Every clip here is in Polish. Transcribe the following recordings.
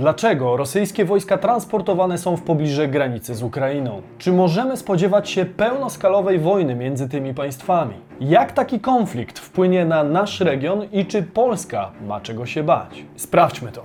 Dlaczego rosyjskie wojska transportowane są w pobliże granicy z Ukrainą? Czy możemy spodziewać się pełnoskalowej wojny między tymi państwami? Jak taki konflikt wpłynie na nasz region i czy Polska ma czego się bać? Sprawdźmy to.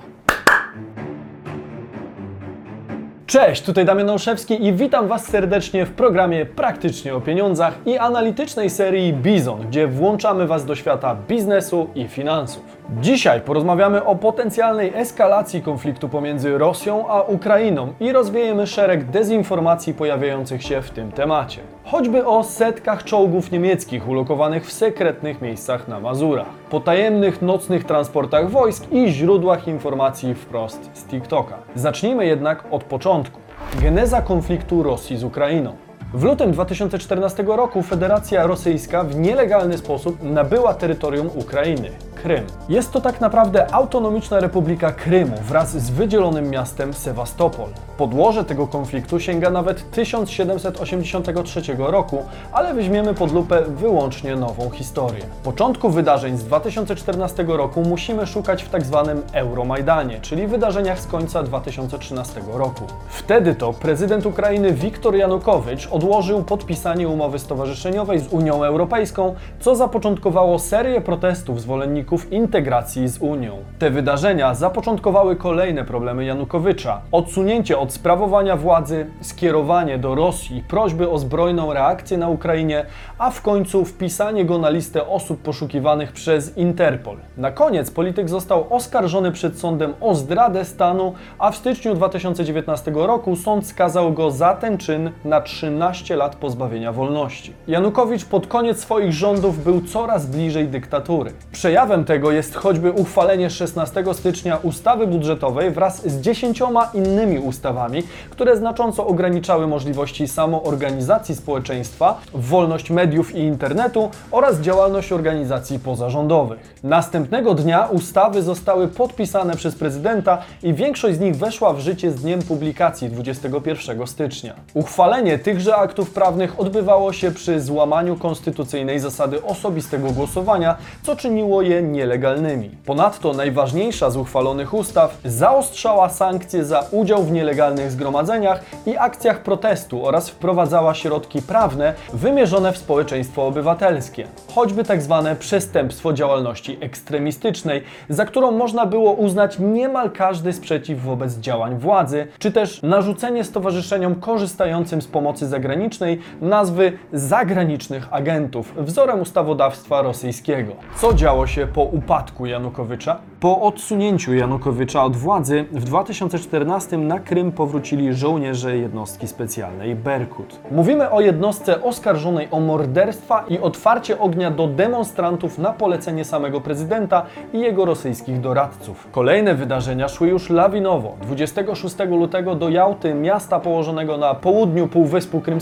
Cześć, tutaj Damian Olszewski i witam Was serdecznie w programie Praktycznie o Pieniądzach i analitycznej serii Bizon, gdzie włączamy Was do świata biznesu i finansów. Dzisiaj porozmawiamy o potencjalnej eskalacji konfliktu pomiędzy Rosją a Ukrainą i rozwiejemy szereg dezinformacji pojawiających się w tym temacie. Choćby o setkach czołgów niemieckich ulokowanych w sekretnych miejscach na Mazurach, potajemnych nocnych transportach wojsk i źródłach informacji wprost z TikToka. Zacznijmy jednak od początku. Geneza konfliktu Rosji z Ukrainą. W lutym 2014 roku Federacja Rosyjska w nielegalny sposób nabyła terytorium Ukrainy. Krym. Jest to tak naprawdę autonomiczna Republika Krymu wraz z wydzielonym miastem Sewastopol. Podłoże tego konfliktu sięga nawet 1783 roku, ale weźmiemy pod lupę wyłącznie nową historię. Początku wydarzeń z 2014 roku musimy szukać w tak zwanym Euromajdanie, czyli wydarzeniach z końca 2013 roku. Wtedy to prezydent Ukrainy Viktor Janukowycz odłożył podpisanie umowy stowarzyszeniowej z Unią Europejską, co zapoczątkowało serię protestów zwolenników integracji z Unią. Te wydarzenia zapoczątkowały kolejne problemy Janukowycza: odsunięcie od sprawowania władzy, skierowanie do Rosji prośby o zbrojną reakcję na Ukrainie, a w końcu wpisanie go na listę osób poszukiwanych przez Interpol. Na koniec polityk został oskarżony przed sądem o zdradę stanu, a w styczniu 2019 roku sąd skazał go za ten czyn na 13 lat pozbawienia wolności. Janukowicz pod koniec swoich rządów był coraz bliżej dyktatury. Przejawem tego jest choćby uchwalenie 16 stycznia ustawy budżetowej wraz z dziesięcioma innymi ustawami, które znacząco ograniczały możliwości samoorganizacji społeczeństwa, wolność mediów i internetu oraz działalność organizacji pozarządowych. Następnego dnia ustawy zostały podpisane przez prezydenta i większość z nich weszła w życie z dniem publikacji 21 stycznia. Uchwalenie tychże aktów prawnych odbywało się przy złamaniu konstytucyjnej zasady osobistego głosowania, co czyniło je nielegalnymi. Ponadto najważniejsza z uchwalonych ustaw zaostrzała sankcje za udział w nielegalnych zgromadzeniach i akcjach protestu oraz wprowadzała środki prawne wymierzone w społeczeństwo obywatelskie, choćby tak zwane przestępstwo działalności ekstremistycznej, za którą można było uznać niemal każdy sprzeciw wobec działań władzy, czy też narzucenie stowarzyszeniom korzystającym z pomocy zagranicznej nazwy zagranicznych agentów, wzorem ustawodawstwa rosyjskiego. Co działo się po upadku Janukowycza? Po odsunięciu Janukowycza od władzy w 2014 na Krym powrócili żołnierze jednostki specjalnej Berkut. Mówimy o jednostce oskarżonej o morderstwa i otwarcie ognia do demonstrantów na polecenie samego prezydenta i jego rosyjskich doradców. Kolejne wydarzenia szły już lawinowo. 26 lutego do Jałty, miasta położonego na południu Półwyspu Krymskiego,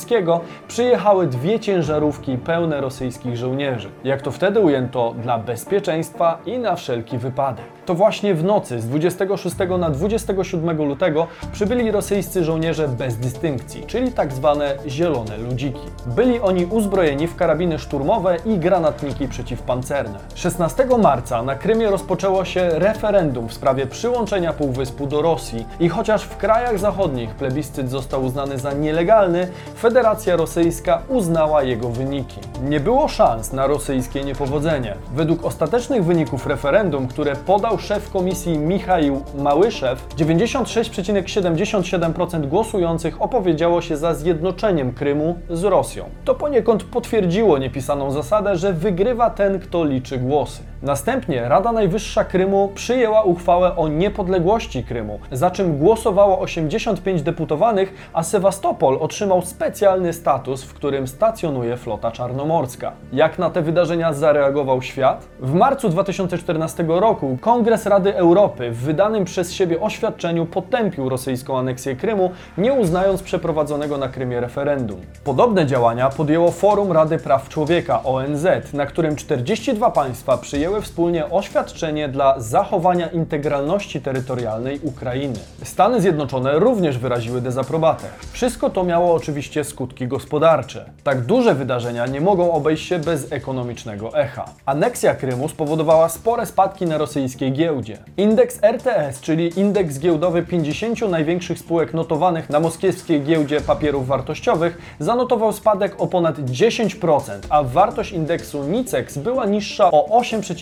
przyjechały dwie ciężarówki pełne rosyjskich żołnierzy. Jak to wtedy ujęto, dla bezpieczeństwa i na wszelki wypadek. To właśnie w nocy z 26 na 27 lutego przybyli rosyjscy żołnierze bez dystynkcji, czyli tak zwane zielone ludziki. Byli oni uzbrojeni w karabiny szturmowe i granatniki przeciwpancerne. 16 marca na Krymie rozpoczęło się referendum w sprawie przyłączenia półwyspu do Rosji i chociaż w krajach zachodnich plebiscyt został uznany za nielegalny, Federacja Rosyjska uznała jego wyniki. Nie było szans na rosyjskie niepowodzenie. Według ostatecznych wyników referendum, które podał szef komisji Michał Małyszew, 96,77% głosujących opowiedziało się za zjednoczeniem Krymu z Rosją. To poniekąd potwierdziło niepisaną zasadę, że wygrywa ten, kto liczy głosy. Następnie Rada Najwyższa Krymu przyjęła uchwałę o niepodległości Krymu, za czym głosowało 85 deputowanych, a Sewastopol otrzymał specjalny status, w którym stacjonuje flota czarnomorska. Jak na te wydarzenia zareagował świat? W marcu 2014 roku Kongres Rady Europy w wydanym przez siebie oświadczeniu potępił rosyjską aneksję Krymu, nie uznając przeprowadzonego na Krymie referendum. Podobne działania podjęło Forum Rady Praw Człowieka ONZ, na którym 42 państwa przyjęły podjęły wspólnie oświadczenie dla zachowania integralności terytorialnej Ukrainy. Stany Zjednoczone również wyraziły dezaprobatę. Wszystko to miało oczywiście skutki gospodarcze. Tak duże wydarzenia nie mogą obejść się bez ekonomicznego echa. Aneksja Krymu spowodowała spore spadki na rosyjskiej giełdzie. Indeks RTS, czyli indeks giełdowy 50 największych spółek notowanych na moskiewskiej giełdzie papierów wartościowych, zanotował spadek o ponad 10%, a wartość indeksu NICEX była niższa o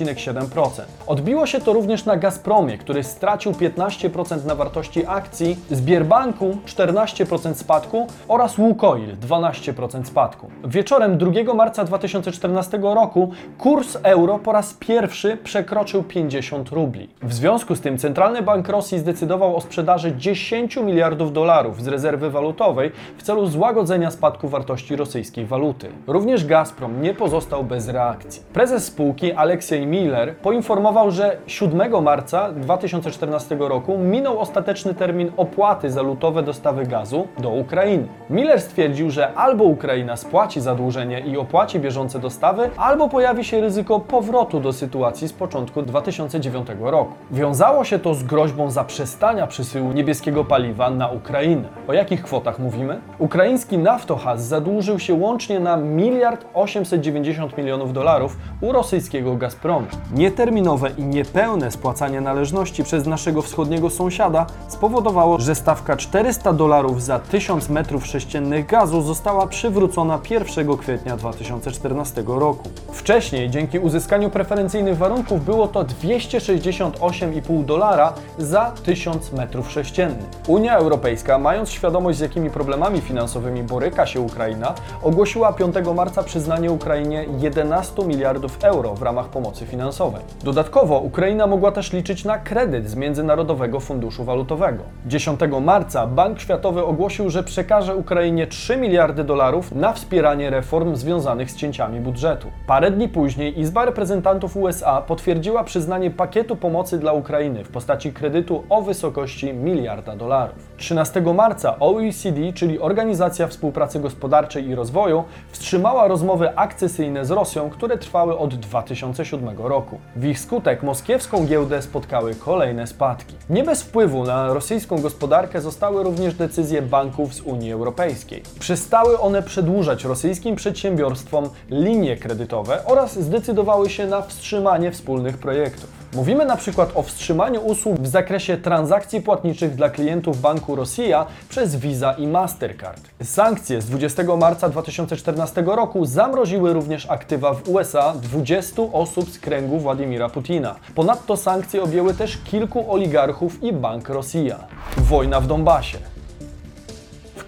8,7%. Odbiło się to również na Gazpromie, który stracił 15% na wartości akcji, Sbierbanku 14% spadku oraz Łukoil 12% spadku. Wieczorem 2 marca 2014 roku kurs euro po raz pierwszy przekroczył 50 rubli. W związku z tym Centralny Bank Rosji zdecydował o sprzedaży 10 miliardów dolarów z rezerwy walutowej w celu złagodzenia spadku wartości rosyjskiej waluty. Również Gazprom nie pozostał bez reakcji. Prezes spółki Aleksiej Miller poinformował, że 7 marca 2014 roku minął ostateczny termin opłaty za lutowe dostawy gazu do Ukrainy. Miller stwierdził, że albo Ukraina spłaci zadłużenie i opłaci bieżące dostawy, albo pojawi się ryzyko powrotu do sytuacji z początku 2009 roku. Wiązało się to z groźbą zaprzestania przysyłu niebieskiego paliwa na Ukrainę. O jakich kwotach mówimy? Ukraiński Naftogaz zadłużył się łącznie na 1 890 milionów dolarów u rosyjskiego Gazpromu. Nieterminowe i niepełne spłacanie należności przez naszego wschodniego sąsiada spowodowało, że stawka 400 dolarów za 1000 metrów sześciennych gazu została przywrócona 1 kwietnia 2014 roku. Wcześniej, dzięki uzyskaniu preferencyjnych warunków, było to 268,5 dolara za 1000 metrów sześciennych. Unia Europejska, mając świadomość z jakimi problemami finansowymi boryka się Ukraina, ogłosiła 5 marca przyznanie Ukrainie 11 miliardów euro w ramach pomocy finansowej. Dodatkowo Ukraina mogła też liczyć na kredyt z Międzynarodowego Funduszu Walutowego. 10 marca Bank Światowy ogłosił, że przekaże Ukrainie 3 miliardy dolarów na wspieranie reform związanych z cięciami budżetu. Parę dni później Izba Reprezentantów USA potwierdziła przyznanie pakietu pomocy dla Ukrainy w postaci kredytu o wysokości miliarda dolarów. 13 marca OECD, czyli Organizacja Współpracy Gospodarczej i Rozwoju, wstrzymała rozmowy akcesyjne z Rosją, które trwały od 2007 roku. W ich skutek moskiewską giełdę spotkały kolejne spadki. Nie bez wpływu na rosyjską gospodarkę zostały również decyzje banków z Unii Europejskiej. Przestały one przedłużać rosyjskim przedsiębiorstwom linie kredytowe oraz zdecydowały się na wstrzymanie wspólnych projektów. Mówimy na przykład o wstrzymaniu usług w zakresie transakcji płatniczych dla klientów banku Rosja przez Visa i Mastercard. Sankcje z 20 marca 2014 roku zamroziły również aktywa w USA 20 osób z kręgu Władimira Putina. Ponadto sankcje objęły też kilku oligarchów i bank Rosja. Wojna w Donbasie.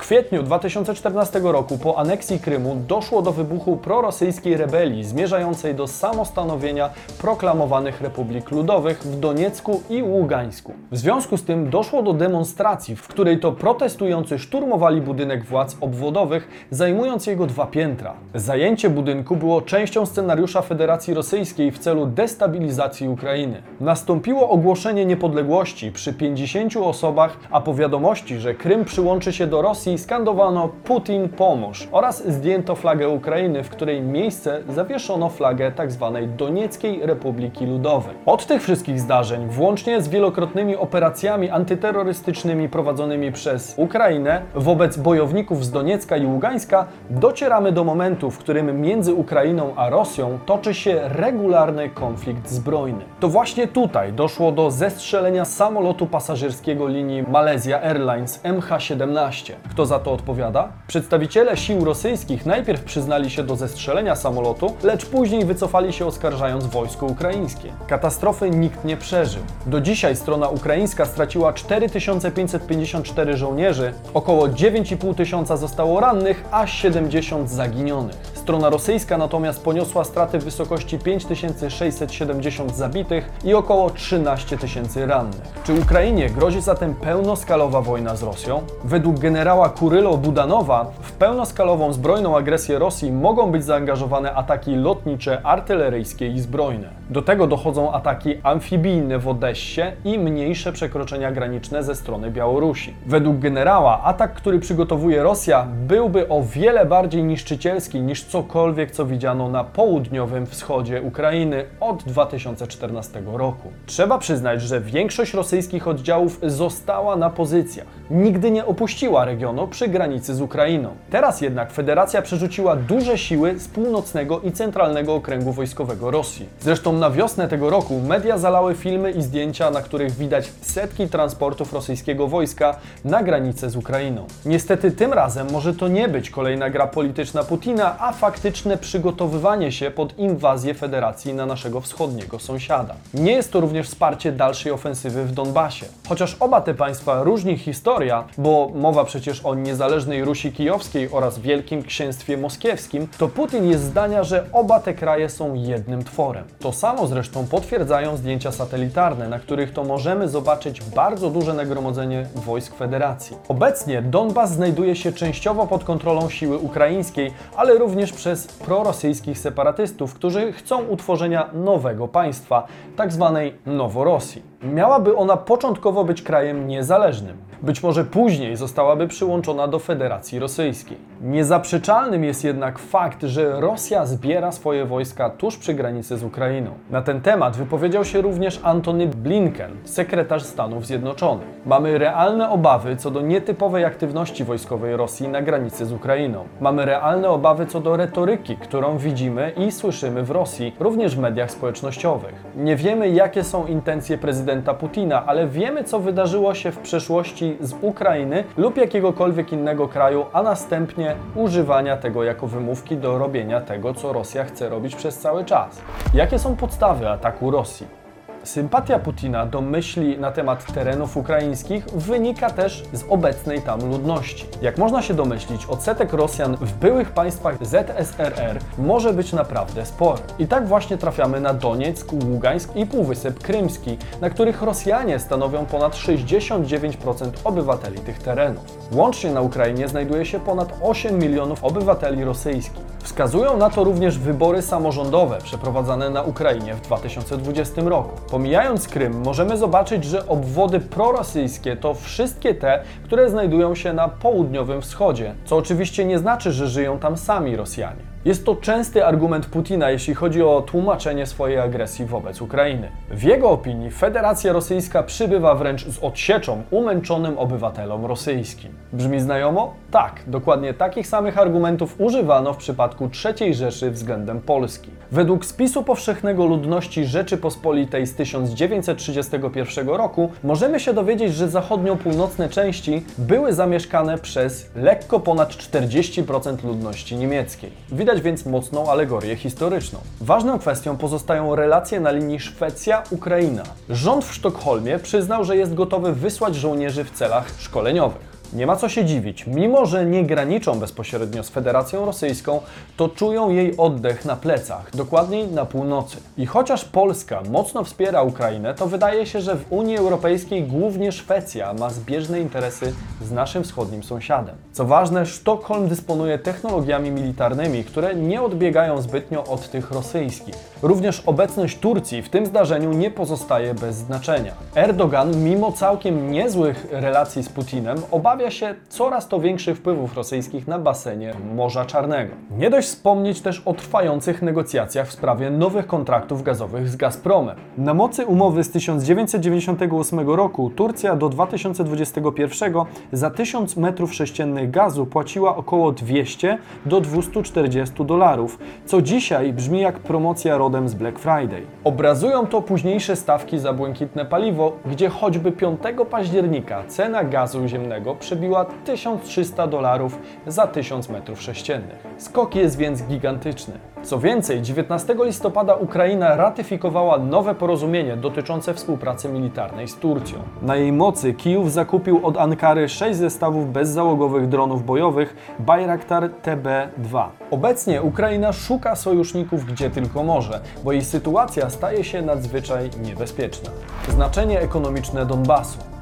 Kwietniu 2014 roku po aneksji Krymu doszło do wybuchu prorosyjskiej rebelii zmierzającej do samostanowienia proklamowanych republik ludowych w Doniecku i Ługańsku. W związku z tym doszło do demonstracji, w której to protestujący szturmowali budynek władz obwodowych, zajmując jego dwa piętra. Zajęcie budynku było częścią scenariusza Federacji Rosyjskiej w celu destabilizacji Ukrainy. Nastąpiło ogłoszenie niepodległości przy 50 osobach, a po wiadomości, że Krym przyłączy się do Rosji, skandowano Putin pomóż oraz zdjęto flagę Ukrainy, w której miejsce zawieszono flagę tzw. Donieckiej Republiki Ludowej. Od tych wszystkich zdarzeń, włącznie z wielokrotnymi operacjami antyterrorystycznymi prowadzonymi przez Ukrainę wobec bojowników z Doniecka i Ługańska, docieramy do momentu, w którym między Ukrainą a Rosją toczy się regularny konflikt zbrojny. To właśnie tutaj doszło do zestrzelenia samolotu pasażerskiego linii Malaysia Airlines MH17. Kto za to odpowiada? Przedstawiciele sił rosyjskich najpierw przyznali się do zestrzelenia samolotu, lecz później wycofali się oskarżając wojsko ukraińskie. Katastrofy nikt nie przeżył. Do dzisiaj strona ukraińska straciła 4554 żołnierzy, około 9,5 tysiąca zostało rannych, a 70 zaginionych. Strona rosyjska natomiast poniosła straty w wysokości 5670 zabitych i około 13 tysięcy rannych. Czy Ukrainie grozi zatem pełnoskalowa wojna z Rosją? Według generała Kurylo Budanowa, w pełnoskalową zbrojną agresję Rosji mogą być zaangażowane ataki lotnicze, artyleryjskie i zbrojne. Do tego dochodzą ataki amfibijne w Odessie i mniejsze przekroczenia graniczne ze strony Białorusi. Według generała atak, który przygotowuje Rosja, byłby o wiele bardziej niszczycielski niż cokolwiek, co widziano na południowym wschodzie Ukrainy od 2014 roku. Trzeba przyznać, że większość rosyjskich oddziałów została na pozycjach. Nigdy nie opuściła regionu przy granicy z Ukrainą. Teraz jednak Federacja przerzuciła duże siły z północnego i centralnego okręgu wojskowego Rosji. Zresztą na wiosnę tego roku media zalały filmy i zdjęcia, na których widać setki transportów rosyjskiego wojska na granicę z Ukrainą. Niestety tym razem może to nie być kolejna gra polityczna Putina, a faktyczne przygotowywanie się pod inwazję Federacji na naszego wschodniego sąsiada. Nie jest to również wsparcie dalszej ofensywy w Donbasie. Chociaż oba te państwa różni historia, bo mowa przecież o niezależnej Rusi Kijowskiej oraz Wielkim Księstwie Moskiewskim, to Putin jest zdania, że oba te kraje są jednym tworem. To samo zresztą potwierdzają zdjęcia satelitarne, na których to możemy zobaczyć bardzo duże nagromadzenie wojsk Federacji. Obecnie Donbas znajduje się częściowo pod kontrolą siły ukraińskiej, ale również przez prorosyjskich separatystów, którzy chcą utworzenia nowego państwa, tak zwanej Noworosji. Miałaby ona początkowo być krajem niezależnym. Być może później zostałaby przyłączona do Federacji Rosyjskiej. Niezaprzeczalnym jest jednak fakt, że Rosja zbiera swoje wojska tuż przy granicy z Ukrainą. Na ten temat wypowiedział się również Antony Blinken, sekretarz Stanów Zjednoczonych. Mamy realne obawy co do nietypowej aktywności wojskowej Rosji na granicy z Ukrainą. Mamy realne obawy co do retoryki, którą widzimy i słyszymy w Rosji, również w mediach społecznościowych. Nie wiemy, jakie są intencje prezydenta Putina, ale wiemy, co wydarzyło się w przeszłości z Ukrainy lub jakiegokolwiek innego kraju, a następnie używania tego jako wymówki do robienia tego, co Rosja chce robić przez cały czas. Jakie są podstawy ataku Rosji? Sympatia Putina do myśli na temat terenów ukraińskich wynika też z obecnej tam ludności. Jak można się domyślić, odsetek Rosjan w byłych państwach ZSRR może być naprawdę spory. I tak właśnie trafiamy na Donieck, Ługańsk i Półwysep Krymski, na których Rosjanie stanowią ponad 69% obywateli tych terenów. Łącznie na Ukrainie znajduje się ponad 8 milionów obywateli rosyjskich. Wskazują na to również wybory samorządowe przeprowadzane na Ukrainie w 2020 roku. Pomijając Krym, możemy zobaczyć, że obwody prorosyjskie to wszystkie te, które znajdują się na południowym wschodzie, co oczywiście nie znaczy, że żyją tam sami Rosjanie. Jest to częsty argument Putina, jeśli chodzi o tłumaczenie swojej agresji wobec Ukrainy. W jego opinii Federacja Rosyjska przybywa wręcz z odsieczą umęczonym obywatelom rosyjskim. Brzmi znajomo? Tak, dokładnie takich samych argumentów używano w przypadku III Rzeszy względem Polski. Według spisu powszechnego ludności Rzeczypospolitej z 1931 roku możemy się dowiedzieć, że zachodnio-północne części były zamieszkane przez lekko ponad 40% ludności niemieckiej. Widać więc mocną alegorię historyczną. Ważną kwestią pozostają relacje na linii Szwecja-Ukraina. Rząd w Sztokholmie przyznał, że jest gotowy wysłać żołnierzy w celach szkoleniowych. Nie ma co się dziwić, mimo że nie graniczą bezpośrednio z Federacją Rosyjską, to czują jej oddech na plecach, dokładniej na północy. I chociaż Polska mocno wspiera Ukrainę, to wydaje się, że w Unii Europejskiej głównie Szwecja ma zbieżne interesy z naszym wschodnim sąsiadem. Co ważne, Sztokholm dysponuje technologiami militarnymi, które nie odbiegają zbytnio od tych rosyjskich. Również obecność Turcji w tym zdarzeniu nie pozostaje bez znaczenia. Erdogan, mimo całkiem niezłych relacji z Putinem, obawia się coraz to większych wpływów rosyjskich na basenie Morza Czarnego. Nie dość wspomnieć też o trwających negocjacjach w sprawie nowych kontraktów gazowych z Gazpromem. Na mocy umowy z 1998 roku Turcja do 2021 za 1000 metrów sześciennych gazu płaciła około 200 do 240 dolarów, co dzisiaj brzmi jak promocja rodem z Black Friday. Obrazują to późniejsze stawki za błękitne paliwo, gdzie choćby 5 października cena gazu ziemnego przebiła 1300 dolarów za 1000 metrów sześciennych. Skok jest więc gigantyczny. Co więcej, 19 listopada Ukraina ratyfikowała nowe porozumienie dotyczące współpracy militarnej z Turcją. Na jej mocy Kijów zakupił od Ankary 6 zestawów bezzałogowych dronów bojowych Bayraktar TB2. Obecnie Ukraina szuka sojuszników gdzie tylko może, bo jej sytuacja staje się nadzwyczaj niebezpieczna. Znaczenie ekonomiczne Donbasu.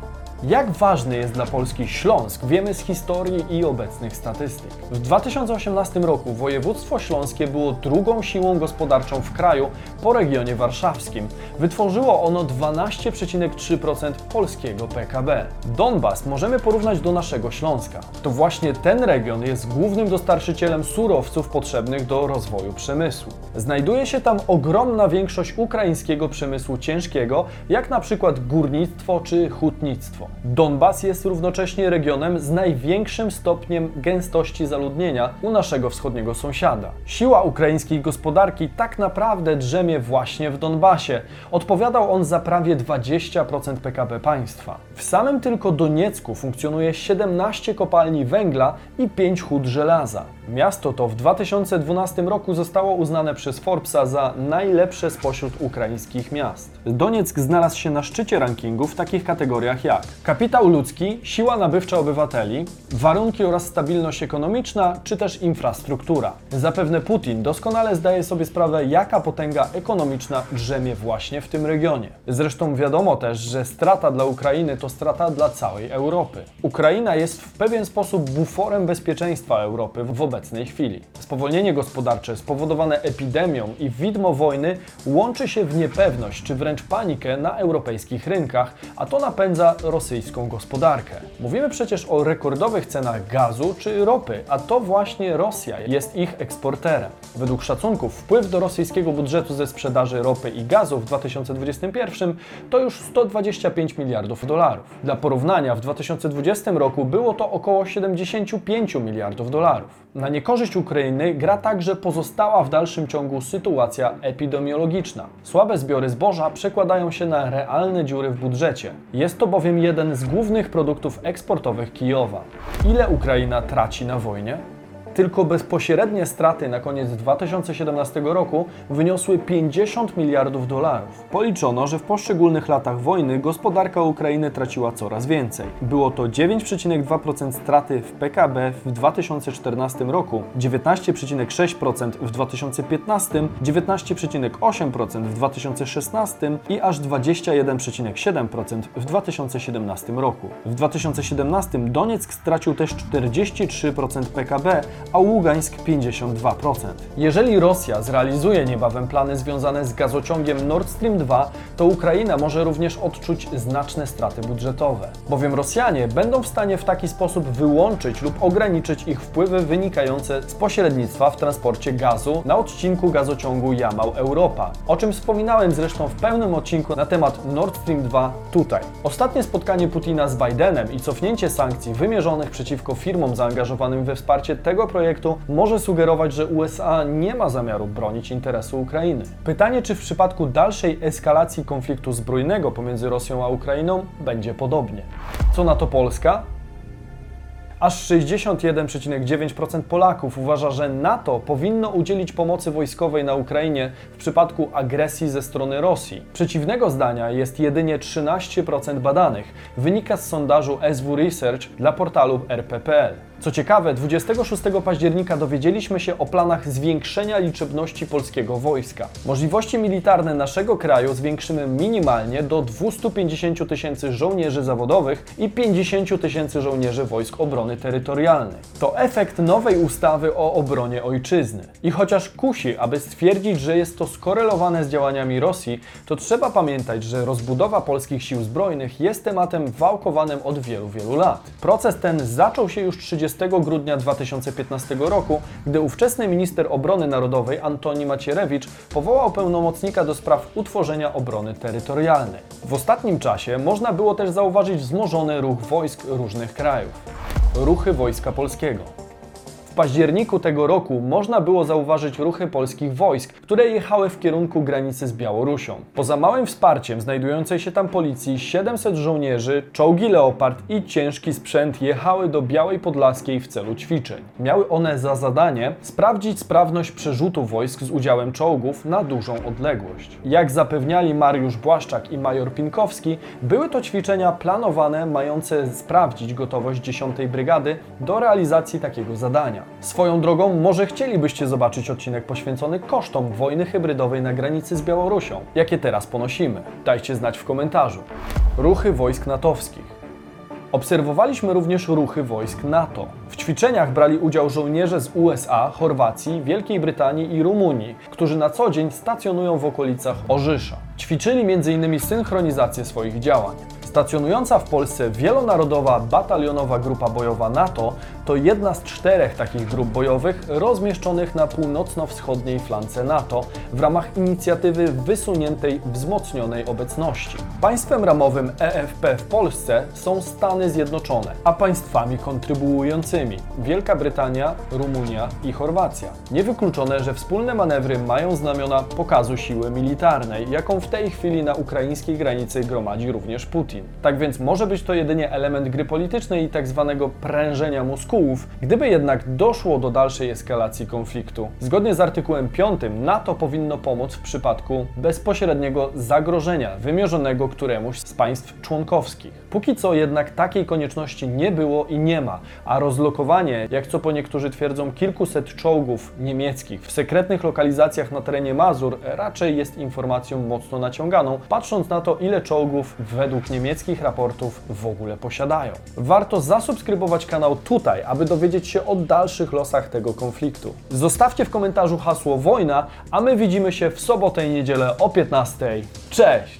Jak ważny jest dla Polski Śląsk, wiemy z historii i obecnych statystyk. W 2018 roku województwo śląskie było drugą siłą gospodarczą w kraju po regionie warszawskim. Wytworzyło ono 12,3% polskiego PKB. Donbas możemy porównać do naszego Śląska. To właśnie ten region jest głównym dostarczycielem surowców potrzebnych do rozwoju przemysłu. Znajduje się tam ogromna większość ukraińskiego przemysłu ciężkiego, jak na przykład górnictwo czy hutnictwo. Donbas jest równocześnie regionem z największym stopniem gęstości zaludnienia u naszego wschodniego sąsiada. Siła ukraińskiej gospodarki tak naprawdę drzemie właśnie w Donbasie. Odpowiadał on za prawie 20% PKB państwa. W samym tylko Doniecku funkcjonuje 17 kopalni węgla i 5 hut żelaza. Miasto to w 2012 roku zostało uznane przez Forbesa za najlepsze spośród ukraińskich miast. Donieck znalazł się na szczycie rankingu w takich kategoriach jak kapitał ludzki, siła nabywcza obywateli, warunki oraz stabilność ekonomiczna, czy też infrastruktura. Zapewne Putin doskonale zdaje sobie sprawę, jaka potęga ekonomiczna drzemie właśnie w tym regionie. Zresztą wiadomo też, że strata dla Ukrainy to strata dla całej Europy. Ukraina jest w pewien sposób buforem bezpieczeństwa Europy w obecnej chwili. Spowolnienie gospodarcze spowodowane epidemią i widmo wojny łączy się w niepewność czy wręcz panikę na europejskich rynkach, a to napędza rosyjską gospodarkę. Mówimy przecież o rekordowych cenach gazu czy ropy, a to właśnie Rosja jest ich eksporterem. Według szacunków wpływ do rosyjskiego budżetu ze sprzedaży ropy i gazu w 2021 to już 125 miliardów dolarów. Dla porównania w 2020 roku było to około 75 miliardów dolarów. Na niekorzyść Ukrainy gra także pozostała w dalszym ciągu sytuacja epidemiologiczna. Słabe zbiory zboża przekładają się na realne dziury w budżecie. Jest to bowiem jeden z głównych produktów eksportowych Kijowa. Ile Ukraina traci na wojnie? Tylko bezpośrednie straty na koniec 2017 roku wyniosły 50 miliardów dolarów. Policzono, że w poszczególnych latach wojny gospodarka Ukrainy traciła coraz więcej. Było to 9,2% straty w PKB w 2014 roku, 19,6% w 2015, 19,8% w 2016 i aż 21,7% w 2017 roku. W 2017 Donieck stracił też 43% PKB, a Ługańsk 52%. Jeżeli Rosja zrealizuje niebawem plany związane z gazociągiem Nord Stream 2, to Ukraina może również odczuć znaczne straty budżetowe, bowiem Rosjanie będą w stanie w taki sposób wyłączyć lub ograniczyć ich wpływy wynikające z pośrednictwa w transporcie gazu na odcinku gazociągu Jamał-Europa, o czym wspominałem zresztą w pełnym odcinku na temat Nord Stream 2 tutaj. Ostatnie spotkanie Putina z Bidenem i cofnięcie sankcji wymierzonych przeciwko firmom zaangażowanym we wsparcie tego projektu może sugerować, że USA nie ma zamiaru bronić interesu Ukrainy. Pytanie, czy w przypadku dalszej eskalacji konfliktu zbrojnego pomiędzy Rosją a Ukrainą będzie podobnie. Co na to Polska? Aż 61,9% Polaków uważa, że NATO powinno udzielić pomocy wojskowej na Ukrainie w przypadku agresji ze strony Rosji. Przeciwnego zdania jest jedynie 13% badanych, wynika z sondażu SW Research dla portalu RP.pl. Co ciekawe, 26 października dowiedzieliśmy się o planach zwiększenia liczebności polskiego wojska. Możliwości militarne naszego kraju zwiększymy minimalnie do 250 tysięcy żołnierzy zawodowych i 50 tysięcy żołnierzy wojsk obrony terytorialnej. To efekt nowej ustawy o obronie ojczyzny. I chociaż kusi, aby stwierdzić, że jest to skorelowane z działaniami Rosji, to trzeba pamiętać, że rozbudowa polskich sił zbrojnych jest tematem wałkowanym od wielu, wielu lat. Proces ten zaczął się już 30 grudnia 2015 roku, gdy ówczesny minister obrony narodowej Antoni Macierewicz powołał pełnomocnika do spraw utworzenia obrony terytorialnej. W ostatnim czasie można było też zauważyć wzmożony ruch wojsk różnych krajów. Ruchy Wojska Polskiego. W październiku tego roku można było zauważyć ruchy polskich wojsk, które jechały w kierunku granicy z Białorusią. Poza małym wsparciem znajdującej się tam policji, 700 żołnierzy, czołgi Leopard i ciężki sprzęt jechały do Białej Podlaskiej w celu ćwiczeń. Miały one za zadanie sprawdzić sprawność przerzutu wojsk z udziałem czołgów na dużą odległość. Jak zapewniali Mariusz Błaszczak i major Pinkowski, były to ćwiczenia planowane mające sprawdzić gotowość 10 Brygady do realizacji takiego zadania. Swoją drogą, może chcielibyście zobaczyć odcinek poświęcony kosztom wojny hybrydowej na granicy z Białorusią, jakie teraz ponosimy. Dajcie znać w komentarzu. Ruchy wojsk natowskich. Obserwowaliśmy również ruchy wojsk NATO. W ćwiczeniach brali udział żołnierze z USA, Chorwacji, Wielkiej Brytanii i Rumunii, którzy na co dzień stacjonują w okolicach Orzysza. Ćwiczyli m.in. synchronizację swoich działań. Stacjonująca w Polsce wielonarodowa batalionowa grupa bojowa NATO to jedna z czterech takich grup bojowych rozmieszczonych na północno-wschodniej flance NATO w ramach inicjatywy wysuniętej wzmocnionej obecności. Państwem ramowym EFP w Polsce są Stany Zjednoczone, a państwami kontrybuującymi Wielka Brytania, Rumunia i Chorwacja. Niewykluczone, że wspólne manewry mają znamiona pokazu siły militarnej, jaką w tej chwili na ukraińskiej granicy gromadzi również Putin. Tak więc może być to jedynie element gry politycznej i tak zwanego prężenia muskułów, gdyby jednak doszło do dalszej eskalacji konfliktu. Zgodnie z artykułem 5 NATO powinno pomóc w przypadku bezpośredniego zagrożenia wymierzonego któremuś z państw członkowskich. Póki co jednak takiej konieczności nie było i nie ma, a rozlokowanie, jak co po niektórzy twierdzą, kilkuset czołgów niemieckich w sekretnych lokalizacjach na terenie Mazur raczej jest informacją mocno naciąganą, patrząc na to, ile czołgów według niemieckich raportów w ogóle posiadają. Warto zasubskrybować kanał tutaj, aby dowiedzieć się o dalszych losach tego konfliktu. Zostawcie w komentarzu hasło wojna, a my widzimy się w sobotę i niedzielę o 15. Cześć!